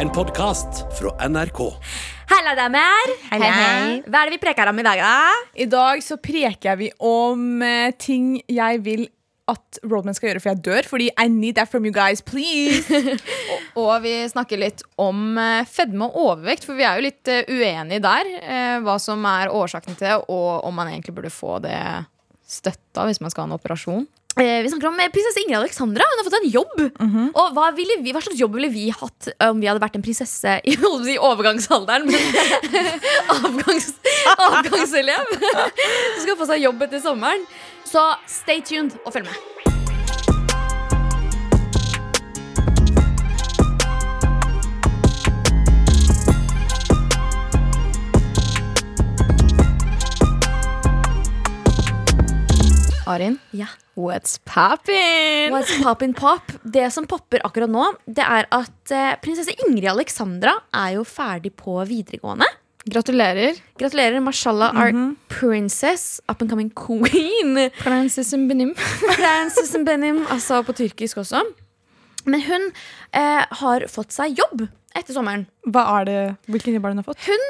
En podkast fra NRK. Halla, damer! Hei, hei. Hva er det vi preker om i dag, da? I dag så preker vi om eh, ting jeg vil at Roadman skal gjøre for jeg dør. Fordi I need that from you guys, please. Og vi snakker litt om eh, fedme og overvekt, for vi er jo litt eh, uenige der. eh, Hva som er årsaken til det, og om man egentlig burde få det støtta hvis man skal ha en operasjon. Eh, vi snakker om eh, prinsesse Ingrid Alexandra. Hun har fått en jobb. Og hva, vi, hva slags jobb ville vi hatt eh, om vi hadde vært en prinsesse i, si overgangsalderen? Men avgangs, avgangselev som skal få seg jobb etter sommeren. Så stay tuned og følg med. Arin, Ja. what's poppin'? What's poppin' pop? Det som popper akkurat nå, det er at eh, prinsesse Ingrid Alexandra er jo ferdig på videregående. Gratulerer. Gratulerer. Mashallah, our princess, up and coming queen. Prinsessen Benim. Princess Benim, altså på tyrkisk også. Men hun eh, har fått seg jobb etter sommeren. Hva er det, Hvilken jobb har hun fått? Hun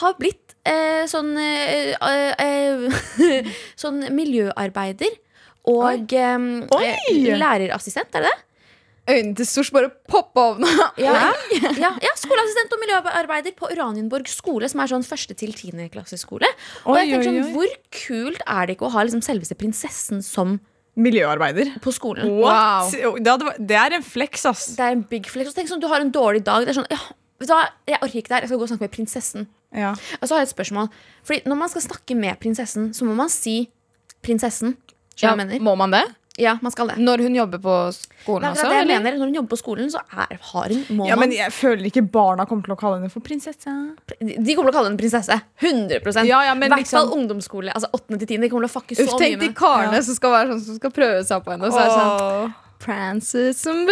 har blitt eh, sånn eh, eh, eh, Sånn miljøarbeider og eh, Oi! eh, lærerassistent, er det det? Øynene til Sosh bare poppa av nå. Ja, ja, ja, skoleassistent og miljøarbeider på Uranienborg skole, som er sånn første til tiende klasseskole. Og jeg tenker sånn. Hvor kult er det ikke å ha liksom selveste prinsessen som Miljøarbeider. på skolen? What? Det, det er en flex, ass. Det er en big flex. Tenk sånn, Du har en dårlig dag. Det er sånn, ja, vet du hva, Jeg orker ikke det her. Jeg skal gå og snakke med prinsessen. Ja. Og så har jeg et spørsmål. Fordi Når man skal snakke med prinsessen, så må man si prinsessen. Ja, må man det? Ja, man skal det. Når hun jobber på skolen er også? det jeg eller? mener. Når hun jobber på skolen, så er, har hun, må ja, men man jeg føler ikke barna kommer til å kalle henne for prinsesse. De kommer til å kalle henne prinsesse. 100% Ja, ja, men I hvert fall liksom- ungdomsskole. Altså 8. til 10. De kommer til å fucke så Uff, mye tenk de karene ja. som skal være sånn som skal prøve seg på henne. Og så er det sånn Åh, som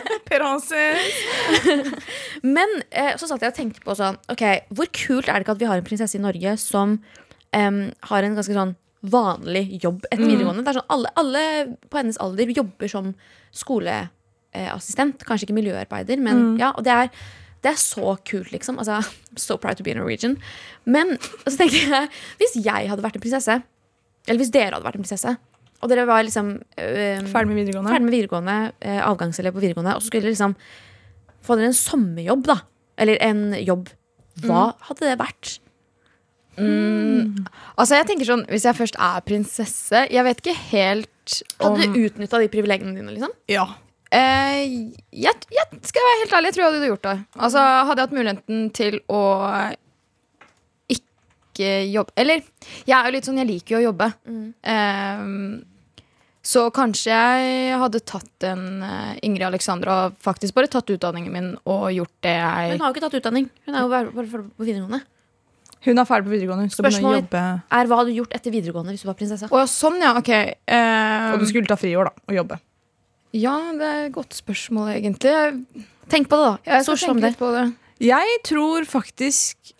prinsesse. Men eh, så satt jeg og tenkte på sånn Ok, hvor kult er det ikke at vi har en prinsesse i Norge som em, har en ganske sånn vanlig jobb etter videregående? Det er sånn alle, alle på hennes alder jobber som skoleassistent. Kanskje ikke miljøarbeider, men ja. Og det er, det er så kult, liksom. Altså, so proud to be Norwegian. Men så tenker jeg, hvis jeg hadde vært en prinsesse, eller hvis dere hadde vært en prinsesse, og dere var liksom øh, Ferdig med videregående. ferdig med videregående, øh, avgangselev på videregående, og så skulle dere liksom få dere en sommerjobb, da. Eller en jobb. Hva hadde det vært? Altså jeg tenker sånn, Hvis jeg først er prinsesse Jeg vet ikke helt om Hadde du utnytta de privilegiene dine? liksom? Ja. eh, jeg, jeg skal være helt ærlig, jeg tror jeg hadde gjort det. Altså Hadde jeg hatt muligheten til å ikke jobbe Eller jeg er jo litt sånn, jeg liker jo å jobbe. Eh, så kanskje jeg hadde tatt en eh, Ingrid Alexandra og faktisk bare tatt utdanningen min og gjort det jeg Hun har jo ikke tatt utdanning. Hun er jo bare ferdig på videregående. Hun er ferdig på videregående. Hun skal begynne å Spørsmålet- jobbe. Er Hva hadde du gjort etter videregående hvis du var prinsesse? Å sånn, ja. Ok. um, Og du skulle ta friår da, og jobbe. ja, det er et godt spørsmål, egentlig. Tenk på det, da. jeg skal tenke litt på det. Jeg tror faktisk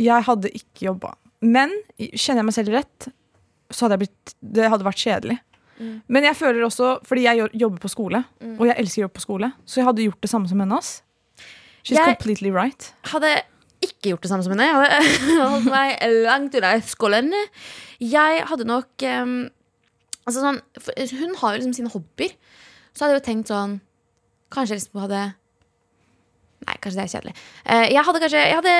jeg hadde ikke jobba. Men kjenner jeg meg selv rett, så hadde jeg blitt Det hadde vært kjedelig. Mm. Men jeg føler også, fordi jeg jobber på skole, og jeg elsker å jobbe på skole, så jeg hadde gjort det samme som henne. ass. She's Jeg- completely right. Hadde ikke gjort det samme som henne. Jeg hadde holdt meg langt unna skolen. Jeg hadde nok um, altså sånn, Hun har jo liksom sine hobbyer. Så hadde jeg jo tenkt sånn Kanskje jeg liksom hadde Nei, kanskje det er kjedelig. Eh, jeg hadde kanskje Jeg, hadde,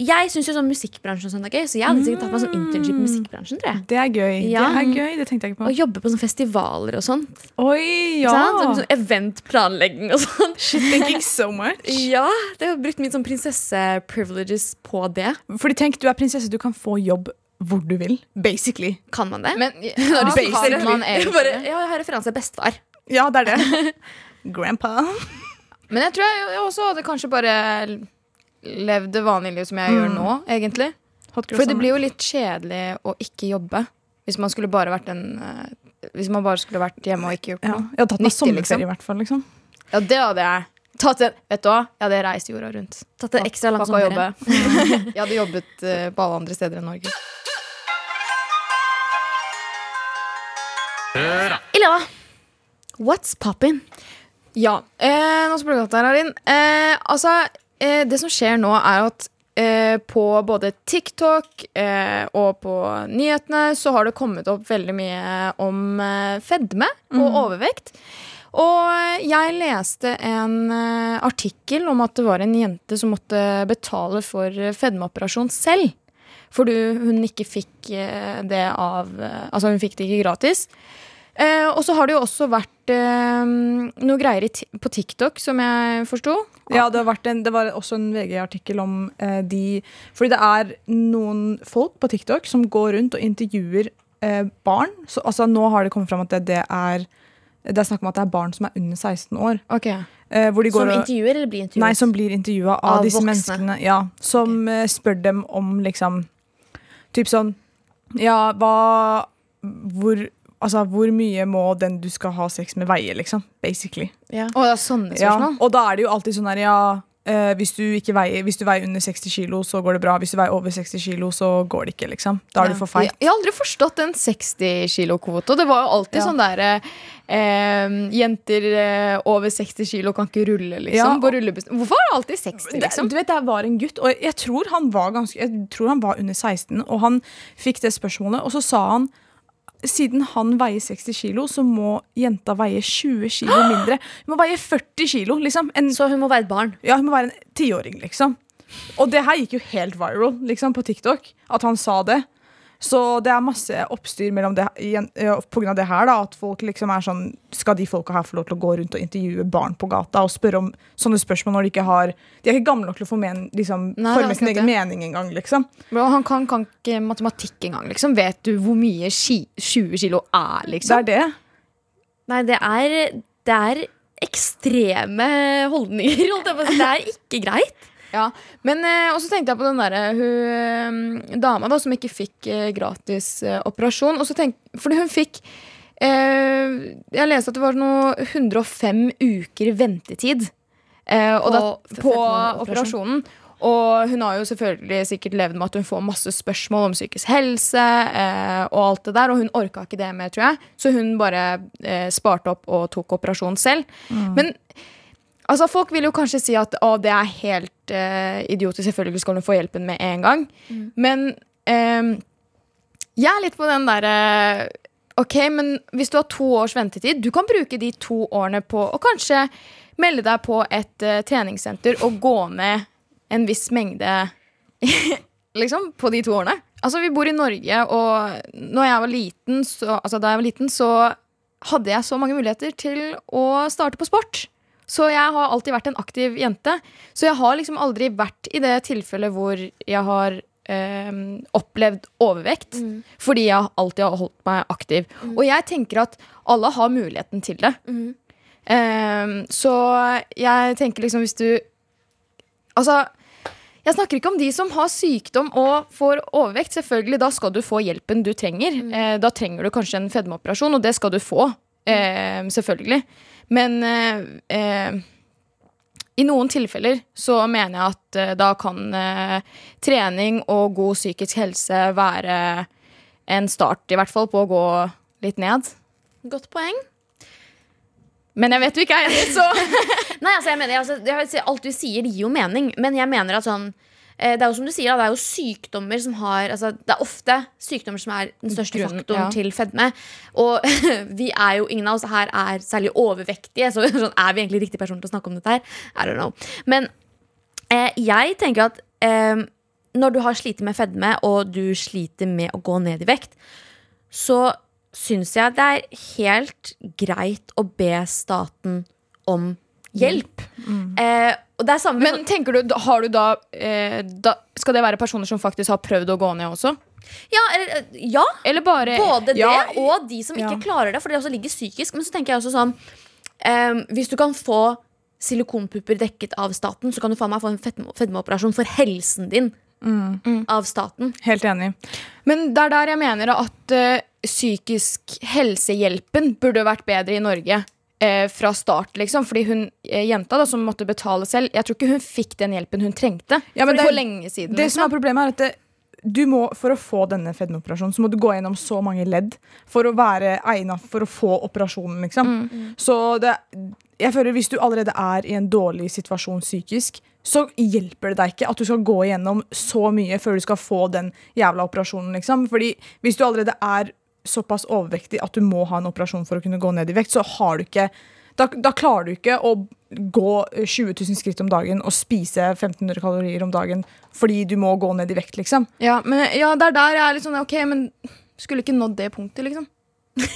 jeg syns jo sånn musikkbransjen og sånt er gøy, så jeg hadde sikkert tatt meg sånn internship i musikkbransjen. tror jeg Det er gøy. Ja. Det er gøy, det tenkte jeg ikke Og Å jobbe på sånne festivaler og sånt. Oi, ja! Sånn, sånn eventplanlegging og sånn. Shit, thinking so much. Ja, det har brukt mitt sånn prinsesse-privileges på det. Fordi tenk, du er prinsesse, du kan få jobb hvor du vil. Basically. Kan man det? Men ja, ja, spiser man Bare, ja, jeg har referanse bestefar. Ja, det er det. Grandpa. Men jeg tror jeg, jeg også hadde kanskje bare levd det vanlige livet som jeg gjør nå, egentlig. For det blir jo litt kjedelig å ikke jobbe. Hvis man skulle bare vært en eh, Hvis man bare skulle vært hjemme og ikke gjort ja. noe. Jeg hadde tatt meg Nyttig, sommerferie, liksom. i hvert fall. Liksom. Ja, det hadde jeg. Tatt en, vet du hva? Jeg hadde reist jorda rundt. Tatt det ekstra lang Fucka sommerferie. jobbe. jeg hadde jobbet eh, på alle andre steder enn Norge. Illa, what's poppin'? Ja. Eh, nå spør du godt her, Arin. Eh, altså, eh, det som skjer nå, er at eh, på både TikTok eh, og på nyhetene så har det kommet opp veldig mye om eh, fedme og overvekt. Og jeg leste en artikkel om at det var en jente som måtte betale for fedmeoperasjon selv. For hun ikke fikk det av Altså, hun fikk det ikke gratis. Eh, og så har det jo også vært eh, noe greier på TikTok, som jeg forsto. Ja, det, har vært en, det var også en VG-artikkel om eh, de Fordi det er noen folk på TikTok som går rundt og intervjuer eh, barn. Så, altså, nå har det kommet fram at det, det er Det er snakk om at det er barn som er under 16 år. Okay. eh, hvor de går Som intervjuer eller blir intervjuet? Nei, som blir intervjua av, Av disse voksne. menneskene. Ja, som okay. spør dem om liksom Typ sånn Ja, hva Hvor Altså, hvor mye må den du skal ha sex med, veie, liksom? Basically. ja. Og det er sånne Ja, og da er det jo alltid sånn her, ja eh, hvis, du ikke veier, hvis du veier under 60 kilo, så går det bra. Hvis du veier over 60 kilo, så går det ikke, liksom. Da er Ja. du for feit. Jeg, jeg har aldri forstått en 60 kilo-kvota. Det var jo alltid Ja. sånn derre eh, Jenter eh, over 60 kilo kan ikke rulle, liksom. Ja. På rullebussen. Hvorfor er det alltid 60, Det, liksom? du vet, jeg var en gutt, og jeg tror han var ganske Jeg tror han var under 16, og han fikk det spørsmålet, og så sa han siden han veier 60 kilo, så må jenta veie 20 kilo mindre. Hun må veie 40 kilo, liksom. En, Så hun må være et barn. ja, hun må være en tiåring, liksom. Og det her gikk jo helt viral liksom, på TikTok, at han sa det. Så det er masse oppstyr mellom det, av det her. da, At folk liksom er sånn Skal de folka her få lov til å gå rundt og intervjue barn på gata og spørre om sånne spørsmål når de ikke har De er ikke gamle nok til å få men, liksom, Nei, forme sin egen det. mening engang, liksom. Bro, han kan, kan ikke matematikk engang, liksom. Vet du hvor mye ski, 20 kilo er, Det liksom? er det. Nei, det er, det er ekstreme holdninger. Det er ikke greit. Ja, men eh, Og så tenkte jeg på den derre hun eh, dama da som ikke fikk eh, gratis eh, operasjon. Og så tenk, fordi hun fikk eh, Jeg leste at det var noe 105 uker ventetid eh, På da, på operasjonen. Og hun har jo selvfølgelig sikkert levd med at hun får masse spørsmål om psykisk helse eh, og alt det der, og hun orka ikke det mer, tror jeg. Så hun bare eh, sparte opp og tok operasjon selv. Men Altså, Folk vil jo kanskje si at å, det er helt uh, idiotisk. Selvfølgelig skal hun få hjelpen med en gang. Men um, jeg er litt på den derre Ok, men hvis du har to års ventetid, du kan bruke de to årene på å kanskje melde deg på et uh, treningssenter og gå ned en viss mengde liksom, på de to årene. Altså, vi bor i Norge, og når jeg var liten, så, altså, da jeg var liten, så hadde jeg så mange muligheter til å starte på sport. Så jeg har alltid vært en aktiv jente. Så jeg har liksom aldri vært i det tilfellet hvor jeg har eh, opplevd overvekt. Fordi jeg alltid har holdt meg aktiv. Og jeg tenker at alle har muligheten til det. Eh, så jeg tenker liksom hvis du Altså jeg snakker ikke om de som har sykdom og får overvekt. Selvfølgelig, Da skal du få hjelpen du trenger. Eh, da trenger du kanskje en fedmeoperasjon, og det skal du få. Eh, selvfølgelig. Men eh, eh, i noen tilfeller så mener jeg at eh, da kan eh, trening og god psykisk helse være en start, i hvert fall, på å gå litt ned. Godt poeng. Men jeg vet du ikke er enig, så Nei, altså jeg mener, altså, jeg vil si, Alt du sier, gir jo mening. Men jeg mener at sånn eh, det er jo som du sier, det er jo sykdommer som har altså, Det er ofte sykdommer som er den største Grunnen, faktoren ja. til fedme. Og vi er jo, ingen av oss her er særlig overvektige, så sånn, er vi egentlig riktig person til å snakke om dette her? I don't know. Men eh, jeg tenker at eh, når du har slitt med fedme, og du sliter med å gå ned i vekt, så syns jeg det er helt greit å be staten om hjelp. Eh, og det er samme Men tenker du, har du da, eh, da Skal det være personer som faktisk har prøvd å gå ned også? ja, eller, ja, Eller bare både det og de som ikke ja. klarer det, for det også ligger psykisk. Men så tenker jeg også sånn eh, Hvis du kan få silikonpupper dekket av staten, så kan du faen meg få en fedme- fedmeoperasjon for helsen din av staten. Helt enig. Men det er der jeg mener at uh, psykisk helsehjelpen burde vært bedre i Norge. Eh, fra start, liksom. Fordi hun eh, jenta da, som måtte betale selv, jeg tror ikke hun fikk den hjelpen hun trengte. Ja, for, det- for lenge siden. Det som er liksom. problemet er at det, du må, For å få denne fedmeoperasjonen Så må du gå gjennom så mange ledd for å være egnet for å få operasjonen. Liksom. Så det, jeg føler Hvis du allerede er i en dårlig situasjon psykisk, så hjelper det deg ikke at du skal gå gjennom så mye før du skal få den jævla operasjonen. liksom. Fordi hvis du allerede er såpass overvektig at du må ha en operasjon for å kunne gå ned i vekt, så har du ikke da, da klarer du ikke å gå 20 000 skritt om dagen og spise 1500 kalorier om dagen fordi du må gå ned i vekt, liksom. Ja, men ja, det er der jeg er litt sånn Ok, men skulle ikke nådd det punktet, liksom.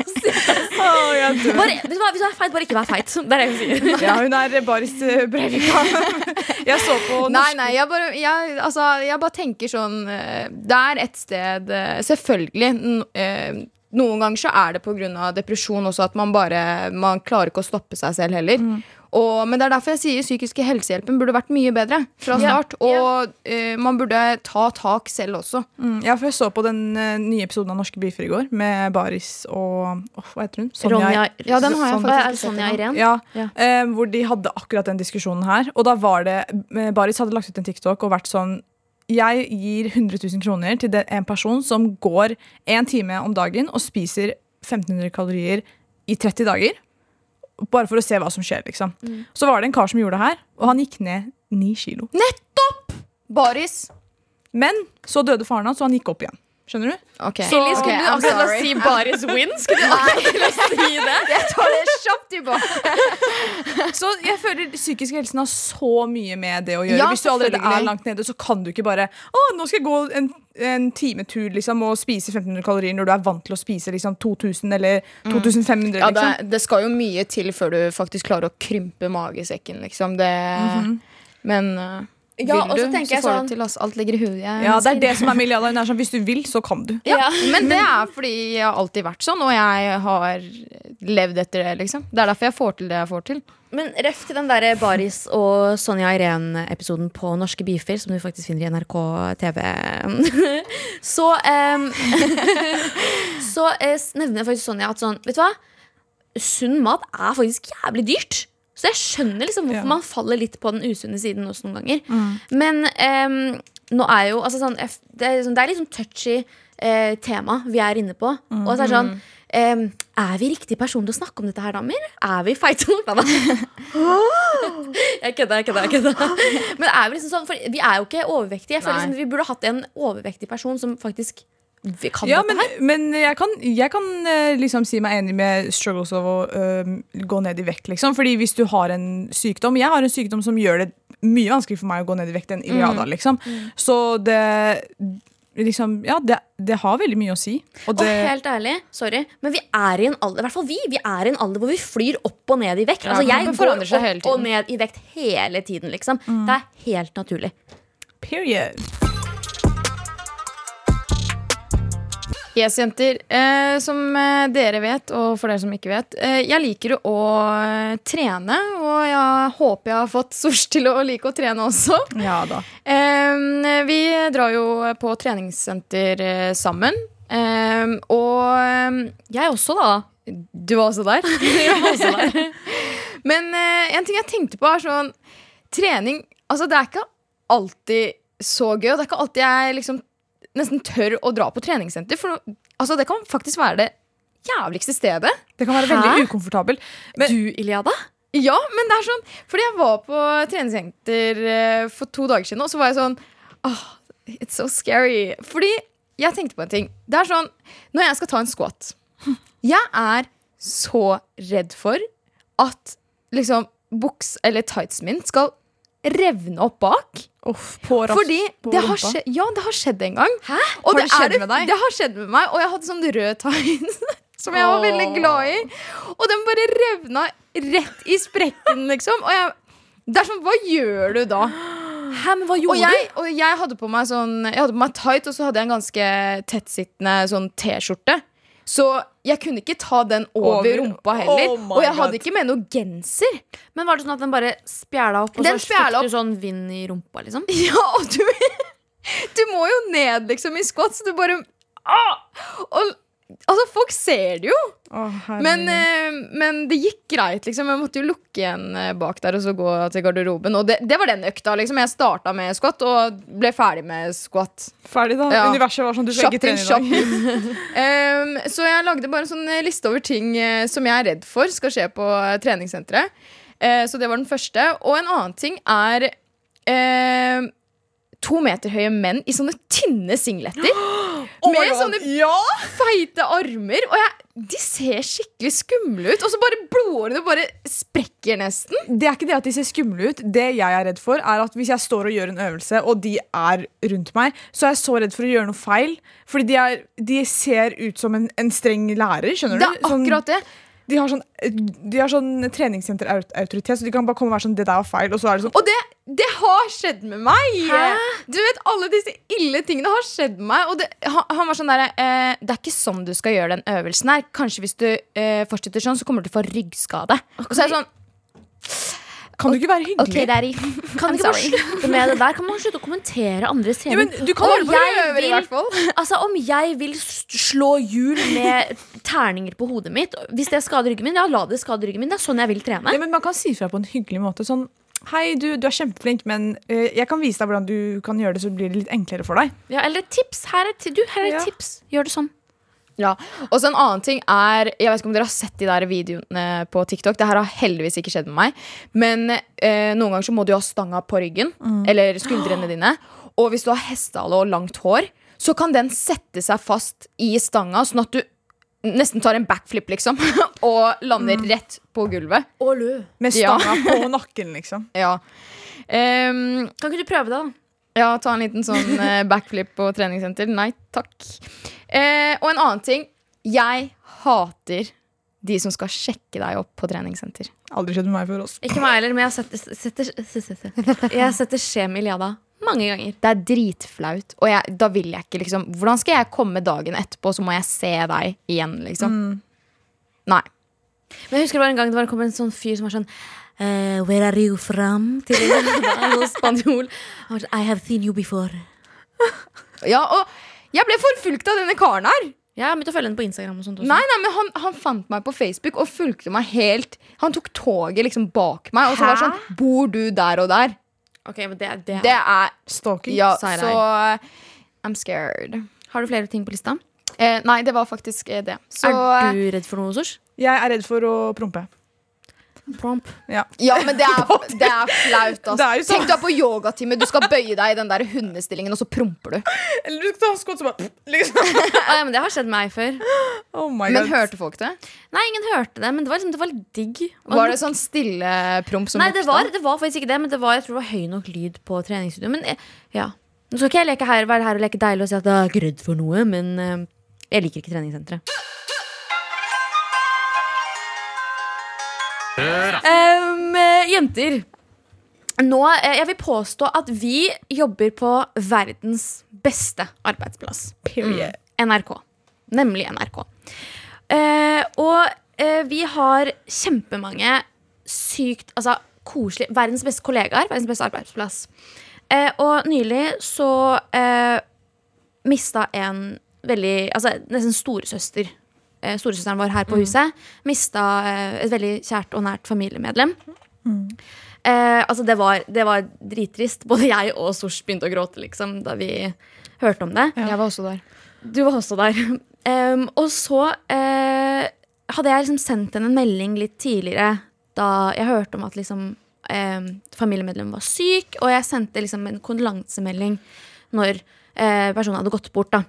Bare, vet du hva, Hvis du er feit, bare ikke vær feit. Det er det hun sier. Ja, hun er Baris eh, Breivika. Jeg så på norsk nei, jeg bare, jeg, altså, jeg bare tenker sånn eh, Det er et sted eh, Selvfølgelig. n- Noen ganger så er det pga. depresjon også at man bare Man klarer ikke å stoppe seg selv heller. Og, men det er derfor jeg sier psykiske helsehjelpen burde vært mye bedre fra Ja. start. Og uh, man burde ta tak selv også. Mm, Ja, for jeg så på den uh, nye episoden av Norske Beefer i går med Baris og oh, Hva heter hun? Ronja, Ja, den har jeg faktisk sett Sonja. Irén? Ja, Ja. Uh, hvor de hadde akkurat den diskusjonen her. Og da var det Baris hadde lagt ut en TikTok og vært sånn Jeg gir 100 000 kroner til en person som går en time om dagen og spiser 1500 kalorier i 30 dager. Bare for å se hva som skjer, liksom. Så var det en kar som gjorde det her, og han gikk ned ni kilo. Nettopp! Baris. Men så døde faren hans, og han gikk opp igjen. Skjønner du? Ok, Silly, skulle Ok, du I'm akkurat sorry. si Baris win? Skulle du akkurat si det? Jeg tar det kjapt tilbake. Så jeg føler psykisk helsen har så mye med det å gjøre. Ja, Hvis du allerede er langt nede, så kan du ikke bare Å, nå skal jeg gå en, en timetur liksom, og spise 1500 kalorier når du er vant til å spise liksom, 2000 eller 2500. Ja, det, liksom. det skal jo mye til før du faktisk klarer å krympe magesekken, liksom. Det, Men uh, Ja, vil så du, så jeg får sånn- du til. oss. Alt ligger i huet. Ja, Ja, det er det som er er Sånn, hvis du vil, så kan du. Ja. Men det er fordi jeg har alltid vært sånn, og jeg har levd etter det, liksom. Det er derfor jeg får til det jeg får til. Men ref til den der Baris og Sonja Irén-episoden på Norske Beefer, som du faktisk finner i NRK TV, så um, Så eh, nevner faktisk Sonja at sånn, vet du hva? Sunn mat er faktisk jævlig dyrt. Så jeg skjønner liksom hvorfor Ja. man faller litt på den usunne siden også noen ganger. Men um, nå er jo altså sånn, det, er liksom, det er sånn touchy eh, tema vi er inne på. Og så er det sånn Um, Er vi riktig person til å snakke om dette her, damer? Er vi feite nok? da, da? Jeg kødda, jeg kødda. jeg kødda. Men er vi liksom sånn, for vi er jo ikke overvektige. Jeg føler liksom Vi burde hatt en overvektig person som faktisk kan Ja, dette men, her. men jeg kan, jeg kan eh, liksom si meg enig med struggles av å eh, gå ned i vekt. Liksom. Fordi hvis du har en sykdom Jeg har en sykdom som gjør det mye vanskeligere for meg å gå ned i vekt enn Iliada. Liksom. Så det liksom, Ja, det, det har veldig mye å si. Og Og helt ærlig, sorry, men vi er i en alder i hvert fall vi, vi er i en alder hvor vi flyr opp og ned i vekt. Ja, altså, jeg går opp og ned i vekt hele tiden. Liksom. Det er helt naturlig. period. Yes, jenter. Eh, som eh, dere vet, og for dere som ikke vet, eh, jeg liker å eh, trene. Og jeg håper jeg har fått Sosh til å like å trene også. Ja da. Eh, vi drar jo på treningssenter eh, sammen. Og jeg også, da. Du var også der? jeg var også der. Men en ting jeg tenkte på, er sånn Trening Altså, det er ikke alltid så gøy, og det er ikke alltid jeg liksom nesten tør å dra på treningssenter. For altså, det kan faktisk være det jævligste stedet. Det kan være Hæ? veldig ukomfortabel. Men, Du, Iliada? Ja, men det er sånn Fordi jeg var på treningssenter eh, for to dager siden, og så var jeg sånn oh, it's so scary. Fordi jeg tenkte på en ting. Det er sånn Når jeg skal ta en squat Jeg er så redd for at liksom buks eller tightsen min skal revne opp bak. uff, på rass, Fordi på det har, skjedd skje, ja, det har skjedd en gang. Hæ? Og Har det skjedd med deg? Det har skjedd med meg, og jeg hadde sånn rød tegn. som jeg var veldig glad i. Og den bare revna rett i sprekken, liksom. Og jeg, det er sånn, hva gjør du da? Hæ, men hva Og gjorde du? og jeg hadde på meg sånn Jeg hadde på meg tight, og så hadde jeg en ganske tettsittende sånn T-skjorte. Så jeg kunne ikke ta den over, Over. rumpa heller. Oh og jeg hadde God. ikke med noe genser. Men var det sånn at den bare spjæla opp, og Den så fikk du sånn vind i rumpa, liksom? Ja, og du Du må jo ned liksom i squats. så du bare ah! Og Altså, folk ser det jo! Å. Men, eh, men det gikk greit, liksom. Jeg måtte jo lukke igjen eh, bak der og så gå til garderoben. Og det, det var den økta. liksom Jeg starta med squat og ble ferdig med squat. Ferdig, da. Ja. Universet var sånn du skal ikke trene i dag. um. Så jeg lagde bare en sånn eh, liste over ting som jeg er redd for skal skje på treningssenteret. Uh, så det var den første. Og en annen ting er uh, to meter høye menn i sånne tynne singleter. Med sånne Ja! feite armer. Og jeg, de ser skikkelig skumle ut. Og så bare blodårene bare sprekker nesten. Det er ikke det at de ser skumle ut. Det jeg er redd for, er at hvis jeg står og gjør en øvelse, og de er rundt meg, så er jeg så redd for å gjøre noe feil. Fordi de, er, de ser ut som en, en streng lærer. skjønner du? Det du? er akkurat det. de har sånn, de har sånn treningssenterautoritet, så de kan bare komme og være sånn Det der var feil. Og så er det sånn Og det, det har skjedd med meg! Hæ? Du vet, Alle disse ille tingene har skjedd med meg. Og det, han, var sånn der, eh, Det er ikke sånn du skal gjøre den øvelsen her. Kanskje hvis du eh, fortsetter sånn, så kommer du til å få ryggskade. Og så er jeg sånn Kan du ikke være hyggelig? Okay, daddy. Kan du ikke slutte med det der? Kan man slutte å kommentere andres Ja, trening? men du kan bare jeg vil, i hvert fall. Altså, Om jeg vil slå hjul med terninger på hodet mitt Hvis det skader ryggen min, ja, la det skade ryggen min. Det er sånn jeg vil trene. Ja, men Man kan si fra på en hyggelig måte. Sånn Hei, du, du er kjempeflink, men uh, jeg kan vise deg hvordan du kan gjøre det, så blir det litt enklere for deg. Ja, eller tips. Her er, ti- du, her er Ja. tips. Gjør det sånn. Ja, og så en annen ting er Jeg vet ikke om dere har sett de der videoene på TikTok. Det her har heldigvis ikke skjedd med meg. Men eh, noen ganger så må du ha stanga på ryggen. Eller skuldrene dine. Og hvis du har hestehale og langt hår, så kan den sette seg fast i stanga, sånn at du nesten tar en backflip, liksom. Og lander rett på gulvet. Med Ja. på nakken, liksom. Ja. Um, Kan ikke du prøve det, da? ja, ta en liten sånn eh, backflip på treningssenter. Nei takk. Uh, og en annen ting. Jeg hater de som skal sjekke deg opp på treningssenter. Aldri skjedd med meg før. Også. Ikke meg heller, men jeg setter, setter, setter, jeg setter skjemil-Jada mange ganger. Det er dritflaut. Og jeg, da vil jeg ikke liksom Hvordan skal jeg komme dagen etterpå, så må jeg se deg igjen, liksom? Nei. Men jeg husker det var en gang det var kom en sånn fyr som var sånn uh, Where are you from? Til en spanjol. Sånn, I have seen you before. Ja, og jeg ble forfulgt av denne karen her. Jeg har begynt å følge henne på Instagram. og sånt også. Nei, nei, men han, han fant meg på Facebook og fulgte meg helt Han tok toget liksom bak meg, og så var sånn Bor du der og der? Ok, men det, det, Det er Stalking. Ja, Sier så I'm scared. Har du flere ting på lista? Eh, nei, det var faktisk eh, det. Så er du redd for noe, Sors? Jeg er redd for å prompe. Promp. Ja. Ja, men det er, det er flaut. Altså. Det er sånn. Tenk du er på yogatime, du skal bøye deg i den der hundestillingen, og så promper du. Eller du skal ta skott som bare liksom. Ah, ja, men det har skjedd meg før. Oh my Men hørte folk det? Nei, ingen hørte det, men det var, liksom, det var litt digg. Og Var det sånn stille promp som Nei, det var, det var faktisk ikke det, men det var, jeg tror det var høy nok lyd på treningsstudio. Men eh, ja. Nå skal ikke jeg leke her, være her og leke deilig og si at jeg er ikke redd for noe, men eh, jeg liker ikke treningssenteret. Um, eh, jenter. Nå, eh, jeg vil påstå at vi jobber på verdens beste arbeidsplass. Period. NRK. Nemlig NRK. Uh, og uh, vi har kjempemange sykt altså, koselige Verdens beste kollegaer. Verdens beste arbeidsplass. Uh, og nylig så eh, mista en veldig Altså nesten storesøster. Eh, storesøsteren vår her på huset mista eh, et veldig kjært og nært familiemedlem. Eh, altså det var, det var drittrist. Både jeg og Sosh begynte å gråte liksom, da vi hørte om det. Jeg var også der. Du var også der. Um, og så eh, hadde jeg liksom sendt henne en melding litt tidligere da jeg hørte om at liksom eh, familiemedlemmet var syk, og jeg sendte liksom en kondolansemelding når eh, personen hadde gått bort. da.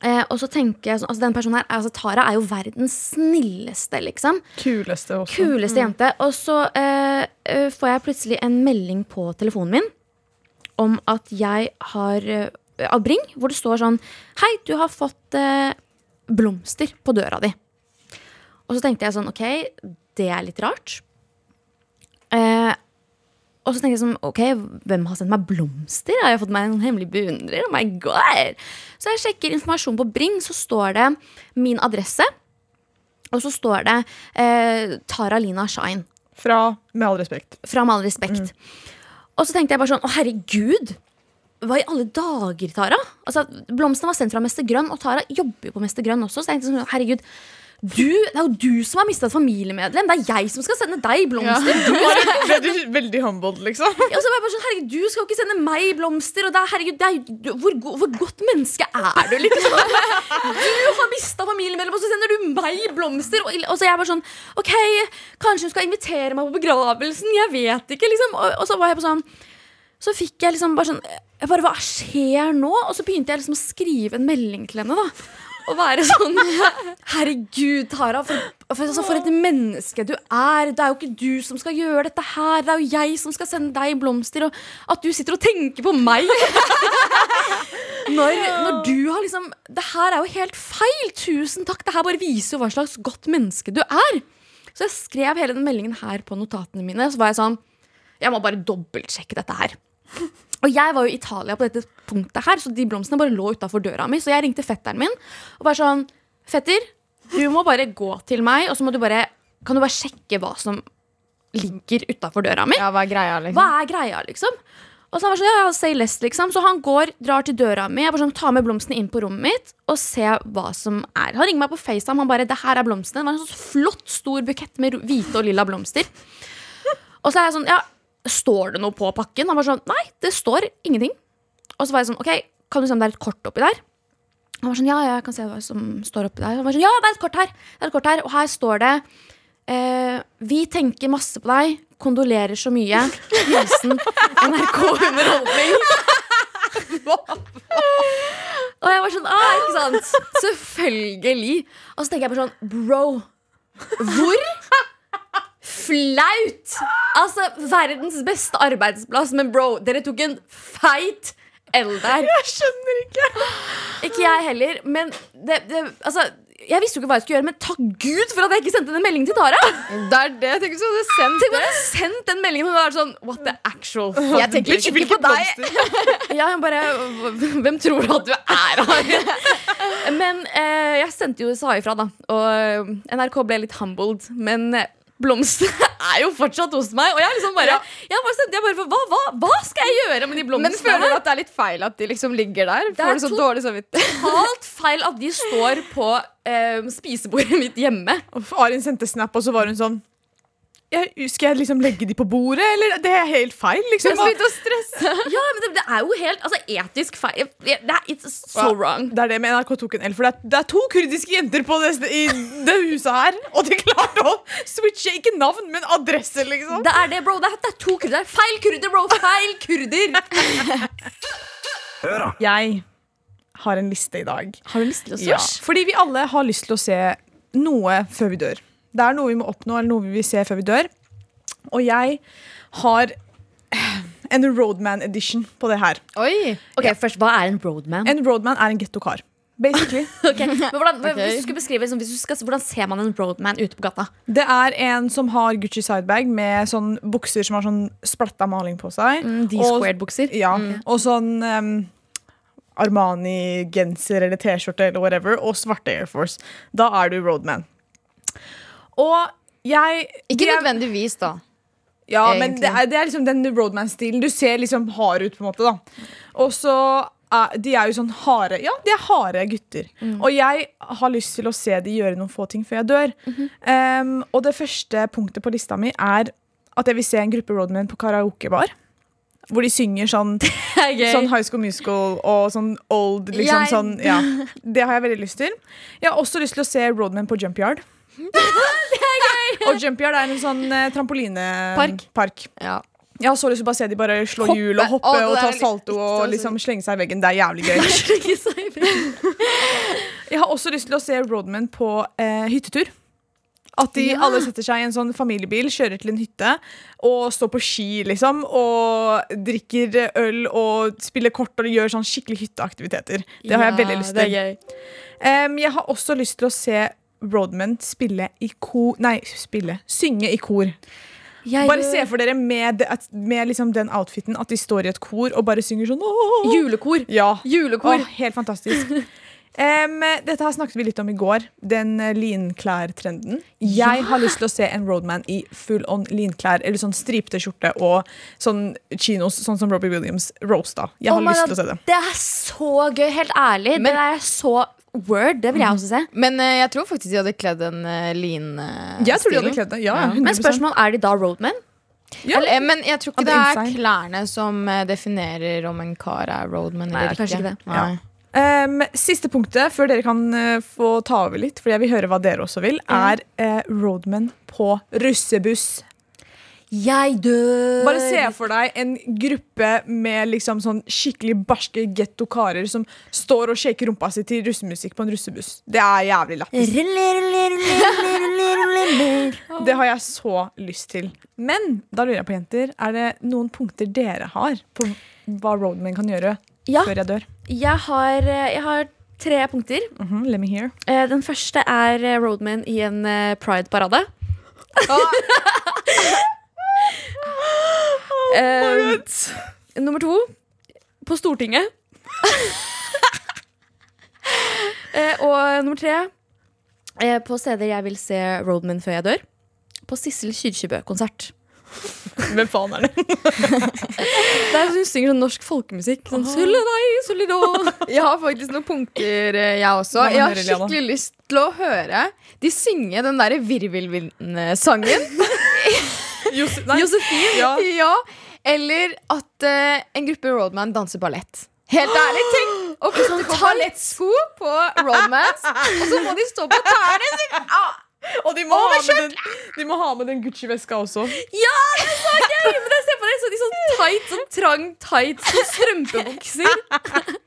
Eh, og så tenker jeg sånn, altså den personen her, altså Tara er jo verdens snilleste, liksom. Kuleste også. Kuleste jente. Og så eh, eh, får jeg plutselig en melding på telefonen min om at jeg har eh, Av Bring, hvor det står sånn Hei, du har fått eh, blomster på døra di. Og så tenkte jeg sånn OK, det er litt rart. Og så tenkte jeg sånn, ok, hvem har sendt meg blomster? Har jeg fått meg en hemmelig beundrer? Oh my god! Så jeg sjekker informasjon på Bring, så står det min adresse. Og så står det eh, Tara Lina Shine. Fra Med all respekt. Fra Med all respekt. Og så tenkte jeg bare sånn, å herregud! hva i alle dager, Tara? Altså, Blomstene var sendt fra Mester Grønn, og Tara jobber jo på Mester Grønn også. Så jeg tenkte sånn, herregud, du, det er jo du som har mista et familiemedlem. Det er jeg som skal sende deg blomster. Du, Ble du veldig humbled, liksom? og så var jeg bare sånn, herregud, Du skal jo ikke sende meg blomster. Og det er, herregud, det er, du, hvor, hvor godt menneske er du, liksom? Du har mista familiemedlem, og så sender du meg blomster. Og, og så er jeg bare sånn OK, kanskje hun skal invitere meg på begravelsen. Jeg vet ikke, liksom. Og, og så var jeg på sånn Så fikk jeg liksom bare sånn jeg bare, Hva skjer nå? Og så begynte jeg liksom å skrive en melding til henne. da og være sånn Herregud, Tara, for, for, altså, for et menneske du er. Det er jo ikke du som skal gjøre dette her. Det er jo jeg som skal sende deg blomster. Og at du sitter og tenker på meg. Når, når du har liksom Det her er jo helt feil. Tusen takk. Det her bare viser jo hva slags godt menneske du er. Så jeg skrev hele den meldingen her på notatene mine. Så var jeg sånn Jeg må bare dobbeltsjekke dette her. Og jeg var jo i Italia på dette punktet her, så de blomstene bare lå utafor døra mi. Så jeg ringte fetteren min og bare sånn Fetter, du må bare gå til meg, og så må du bare Kan du bare sjekke hva som ligger utafor døra mi? Ja, hva er greia, liksom? Hva er greia, liksom? Og så han var sånn, ja, say less, liksom. Så han går, drar til døra mi, jeg bare sånn, tar med blomstene inn på rommet mitt og ser hva som er. Han ringer meg på FaceTime, han bare 'Det her er blomstene'. Det var en sånn flott, stor bukett med hvite og lilla blomster. Og så er jeg sånn, ja, står det noe på pakken? Han var sånn, nei, det står ingenting. Og så var jeg sånn, ok, kan du se om det er et kort oppi der? Han var sånn, ja, ja, jeg kan se hva som står oppi der. Han var sånn, ja, det er et kort her. Det er et kort her, og her står det, eh, vi tenker masse på deg, kondolerer så mye. Hilsen NRK Underholdning. og jeg var sånn, ah, ikke sant? Selvfølgelig. Og så tenker jeg bare sånn, bro, hvor flaut! Altså, verdens beste arbeidsplass, men bro, dere tok en feit L der. Jeg skjønner ikke. Ikke jeg heller, men det, det Altså, jeg visste jo ikke hva jeg skulle gjøre, men takk Gud for at jeg ikke sendte den meldingen til Tara! Det er det. Tenk hvis du hadde sendt Tenk om jeg hadde sendt den meldingen og vært sånn What the actual fuck? Jeg tenker Bitch, ikke på deg. Ja, hun bare Hvem tror du at du er? Men eh, jeg sendte jo sa ifra, da. Og eh, NRK ble litt humbled. Men eh, blomstene er jo fortsatt hos meg. Og jeg er liksom bare, jeg bare, jeg bare hva, hva, hva skal jeg gjøre med de Men føler du at det er litt feil at de liksom ligger der? er dårlig samvittighet? Totalt feil at de står på eh, spisebordet mitt hjemme. Uff, Arin sendte snap, og så var hun sånn jeg, Skal jeg liksom legge de på bordet, eller? Det er helt feil, liksom. Slutt å stresse. Ja, men det, det er jo helt altså, etisk feil. Det er, it's so wrong. Det er det med NRK tok en L, for det er, det er to kurdiske jenter på det, i det huset her, og de klarte å switche ikke navn, men adresse, liksom. Det er det, bro. Det er, det er to kurder. Feil kurder, bro. Feil kurder. Hør, da. Jeg har en liste i dag. Har du lyst til å se? Ja, fordi vi alle har lyst til å se noe før vi dør. Det er noe vi må oppnå, eller noe vi vil se før vi dør. Og jeg har en Roadman edition på det her. Oi. Ok, først, Hva er en roadman? En Roadman er en gettokar. Basically. okay. men hvordan, okay. hvis du skulle beskrive liksom, hvis du skal, Hvordan ser man en roadman ute på gata? Det er en som har Gucci sidebag med sånn bukser som har sånn splatta maling på seg. Mm, D-squared-bukser. Ja, Og sånn um, Armani-genser eller T-skjorte eller whatever, og svarte Air Force. Da er du Roadman. Og jeg Ikke er- nødvendigvis, da. Ja, men det er, det er liksom den Roadman-stilen. Du ser liksom hard ut, på en måte. da Og så er, De er jo sånn harde Ja, de er harde gutter. Og jeg har lyst til å se de gjøre noen få ting før jeg dør. Em, og det første punktet på lista mi er at jeg vil se en gruppe Roadmen på karaokebar. Hvor de synger sånn, sånn High School Musical og sånn old liksom Jeg- sånn, ja. Det har jeg veldig lyst til. Jeg har også lyst til å se Roadmen på Jump Yard. Og Jumpyard er en sånn eh, trampolinepark. Park. Ja. Jeg har så lyst til å bare se de bare slå Hoppe. hjul og hoppe Å, det og ta er litt salto og liksom slenge seg i veggen. Det er jævlig gøy. Jeg har også lyst til å se Roadmen på eh, hyttetur. At de Ja. alle setter seg i en sånn familiebil, kjører til en hytte og står på ski, liksom. Og drikker øl og spiller kort og gjør sånn skikkelig hytteaktiviteter. Det har jeg veldig lyst til. Em, jeg har også lyst til å se Roadman spille i kor Nei, spille. Synge i kor. Bare se for dere med, med liksom den outfiten at de står i et kor og bare synger sånn åh. Julekor. Ja. Julekor. Åh, helt fantastisk. um, dette her snakket vi litt om i går. Den linklærtrenden. linklær-trenden. Jeg har lyst til å se en roadman i full on linklær. Eller sånn stripete skjorte og sånn chinos, sånn som Robbie Williams roasta. Jeg har Oh lyst til å se det. Det er så gøy, helt ærlig. Men- det er så word. Det vil jeg også se. Men eh, jeg tror faktisk de hadde kledd en uh, lin-stilen. Jeg tror de hadde kledd det. Ja, 100%. Men spørsmål, er de da roadmen? Ja. Eh, Men jeg tror ikke det er inside. klærne som eh, definerer om en kar er roadman Nei, eller kanskje ikke. ikke det. Nei. Em, siste punktet, før dere kan eh, få ta over litt, for jeg vil høre hva dere også vil, er eh, roadman på russebuss. Jeg dør. Bare se for deg en gruppe med liksom sånn skikkelig barske gettokarer som står og shaker rumpa si til russemusikk på en russebuss. Det er jævlig lættis. Det har jeg så lyst til. Men da lurer jeg på, jenter, er det noen punkter dere har på hva roadman kan gjøre Ja, før jeg dør? jeg har, eh, jeg har tre punkter. Mhm, let me hear. Eh, Den første er eh, roadman i en eh, pride-parade. Eh, nummer to på Stortinget. uh, og nummer tre uh, på steder jeg vil se roadman før jeg dør. På Sissel Kyrkjebø-konsert. Hvem faen er det? Det er Hun synger sånn norsk folkemusikk. Sånn. Jeg har faktisk noen punkter, eh, jeg også. Jeg har skikkelig lyst til å høre de synge den derre virvelvind-sangen. Jose. Josefin. Ja. ja. Eller at uh, en gruppe roadman danser ballett. Helt ærlig, tenk å putte på ballettsko på roadmans, og så må de stå på tærne sine! Ah, Og de må, ha med den, de må ha med den Gucci-veska også. Ja, det er så gøy! Men jeg ser på det så, de sånn tight, sånn trang tights og strømpebukser.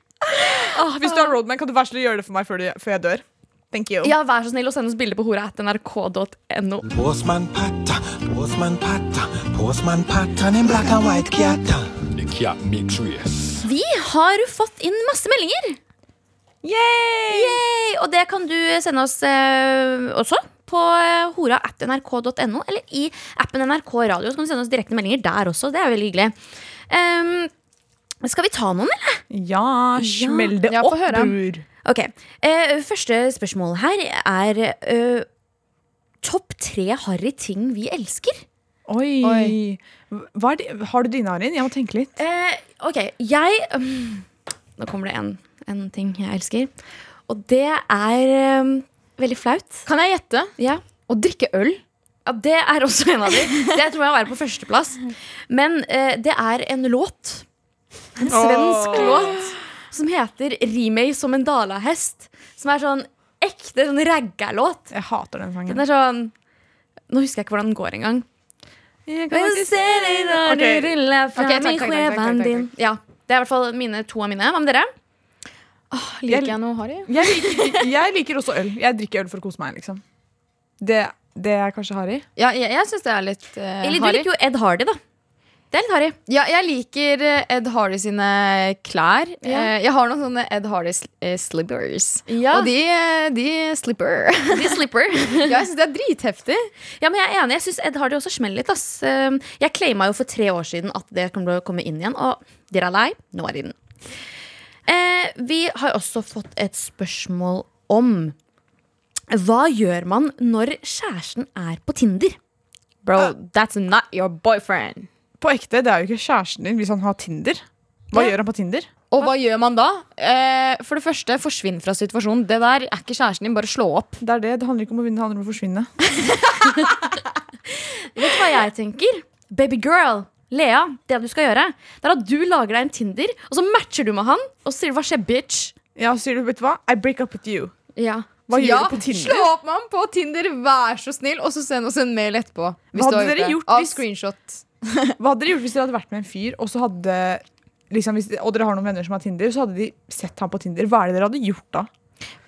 Ah, hvis du er roadman, kan du være så snill gjøre det for meg før, du, før jeg dør? Thank you. Ja, Vær så snill å sende oss bilde på hora at nrk.no. Postman Patta, Postman Patta, den en black and white kjatta. The cat mix. Vi har fått inn masse meldinger. Yay! Og det kan du sende oss eh, også på eh, hora at nrk.no, eller i appen NRK Radio. Så kan du sende oss direkte meldinger der også. Det er veldig hyggelig. Um, skal vi ta noen, eller? Ja, smell det Ja, opp, bror. Ok, eh, Første spørsmål her er eh, Topp tre harry ting vi elsker. Oi. Oi. Hva er det? Har du dine, Arin? Jeg må tenke litt. Eh, ok, jeg um, Nå kommer det en, en ting jeg elsker. Og det er um, veldig flaut. Kan jeg gjette? Ja. Å drikke øl? ja, det er også en av de. Det tror jeg være på førsteplass. Men eh, det er en låt. En svensk oh. låt som heter 'Ri meg som en dalahest'. Som er sånn ekte sånn raggarlåt. Jeg hater den sangen. Den er sånn Nå husker jeg ikke hvordan den går engang. Jeg Jeg ser deg når du Ok. ruller fram Ok, takk, takk, takk, takk, skjevan takk, din. Ja, Det er i hvert fall mine, to av mine. Hva med dere? Liker jeg noe harry? Jeg liker, jeg liker også øl. Jeg drikker øl for å kose meg, liksom. Det, det er kanskje harry. Ja, jeg, jeg syns det er litt uh, Eller du liker jo Ed Hardy, da. Det er litt harry. Ja, jeg liker eh, Ed Hardy sine klær. Ja. Eh, Jeg har noen sånne Ed Hardy eh, slippers. Ja. Og de, de slipper. De slipper. ja, jeg syns det er dritheftig. Ja, men Jeg er enig. Jeg syns Ed Hardy også smeller litt. Ass. Um, Jeg claima jo for tre år siden at det kommer til å komme inn igjen, og dere er lei. Nå er de den. Eh, vi har også fått et spørsmål om hva gjør man når kjæresten er på Tinder? Bro, that's not your boyfriend. På ekte, det er jo ikke kjæresten din hvis han har Tinder. Hva gjør han på Tinder? Og hva gjør man da? Eh, for det første, forsvinn fra situasjonen. Det der er ikke kjæresten din. Bare slå opp. Det er det, det handler ikke om å vinne, det handler om å forsvinne. Vet du hva jeg tenker? Baby girl, Lea, det du skal gjøre, det er at du lager deg en Tinder, og så matcher du med han, og sier hva skjer, bitch? Ja, sier du, vet du hva? I break up with you. Ja. Hva gjør ja, du på Tinder? Slå opp med ham på Tinder, vær så snill, og så send oss en mail etterpå. Hva hadde du har dere gjort Av hvis- screenshot. Hva hadde dere gjort hvis dere hadde vært med en fyr, og så hadde liksom, hvis, og dere har noen venner som har Tinder, så hadde de sett ham på Tinder. Hva er det dere hadde gjort da?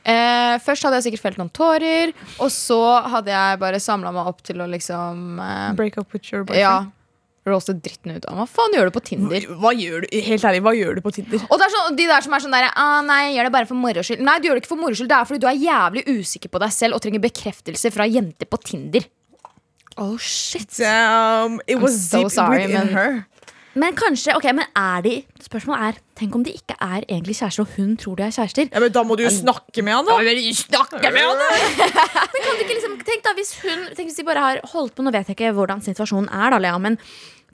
Eh, først hadde jeg sikkert felt noen tårer, og så hadde jeg bare samla meg opp til å liksom eh, Break up with your boyfriend? Ja. Roaste dritten ut av. Hva faen gjør du på Tinder? Hva gjør du? Helt ærlig, hva gjør du på Tinder? Og det er sånn, de der som er sånn der ah, Nei, jeg gjør det bare for moro skyld. Nei, du gjør det ikke for moro skyld. Det er fordi du er jævlig usikker på deg selv og trenger bekreftelse fra jenter på Tinder. Oh, shit. Damn, it was so deep sorry, within men- her. Men kanskje, ok, men er de Spørsmålet er Tenk om de ikke er egentlig kjærester, og hun tror de er kjærester. Ja, men Da må du jo snakke med han, da. Snakke med henne! men kan du ikke liksom Tenk da hvis hun Tenk hvis de bare har holdt på Nå vet jeg ikke hvordan situasjonen er, da, Lea, men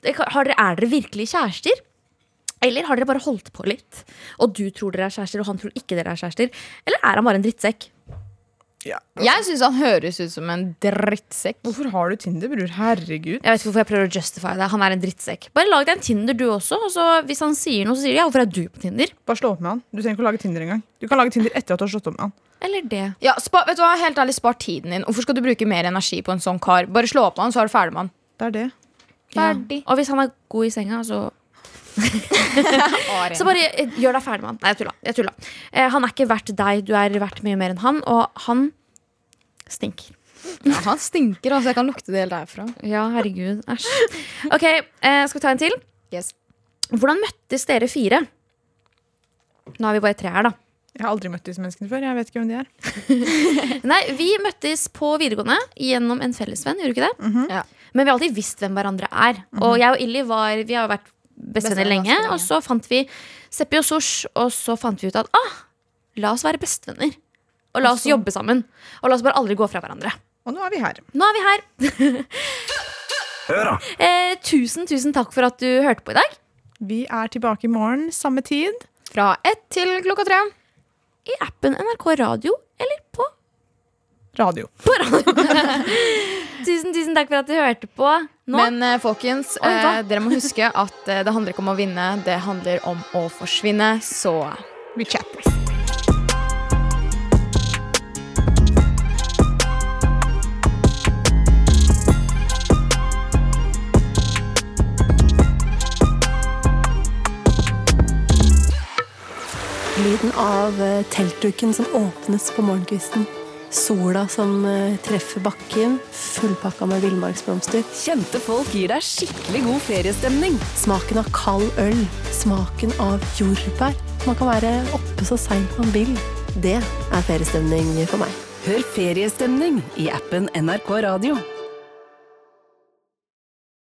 har dere, er dere virkelig kjærester? Eller har dere bare holdt på litt? Og du tror dere er kjærester, og han tror ikke dere er kjærester? Eller er han bare en drittsekk? Ja. Jeg syns han høres ut som en drittsekk. Hvorfor har du Tinder, bror? Herregud. Jeg vet ikke hvorfor jeg prøver å justify det. Han er en drittsekk. Bare lag deg en Tinder, du også. Og så hvis han sier noe, så sier du ja, hvorfor er du på Tinder? Bare slå opp med han. Du trenger ikke å lage Tinder engang. Du kan lage Tinder etter at du har slått opp med han. Eller det. Ja, spa, vet du hva, Helt ærlig, spar tiden din. Hvorfor skal du bruke mer energi på en sånn kar? Bare slå opp med han, så er du ferdig med han. Det er det. Ferdig. Og hvis han er god i senga, så Så bare eh, gjør deg ferdig med han. Nei, jeg tulla. Jeg tulla. Eh, han er ikke verdt deg, du er verdt mye mer enn han, og han stinker. Ja, han stinker, altså. Jeg kan lukte det helt derfra. Ja, herregud. Æsj. Ok, eh, skal vi ta en til? Yes. Hvordan møttes dere fire? Nå er vi bare tre her, da. Jeg har aldri møtt disse menneskene før. Jeg vet ikke hvem de er. Nei, Vi møttes på videregående gjennom en fellesvenn. gjorde du ikke det? Ja. Men vi har alltid visst hvem hverandre er. Og jeg og Illy var, vi har vært bestevenner lenge. lenge. Og så fant vi Seppi og Sosh, og så fant vi ut at ah, la oss være bestevenner. Og la oss jobbe sammen. Og la oss bare aldri gå fra hverandre. Og nå er vi her. Nå er vi her. Hør da. Eh, tusen, tusen takk for at du hørte på i dag. Vi er tilbake i morgen, samme tid. Fra ett til klokka tre. I appen NRK Radio eller på, Radio. på radio. tusen, tusen takk for at du hørte på. Nå Men eh, folkens, Oi, eh, dere må huske at eh, det handler ikke om å vinne, det handler om å forsvinne. Så Vi chattes. Lyden av eh, teltduken som åpnes på morgenkvisten. Sola som eh, treffer bakken, fullpakka med villmarksblomster. Kjente folk gir deg skikkelig god feriestemning. Smaken av kald øl. Smaken av jordbær. Man kan være oppe så seint man vil. Det er feriestemning for meg. Hør feriestemning i appen NRK Radio.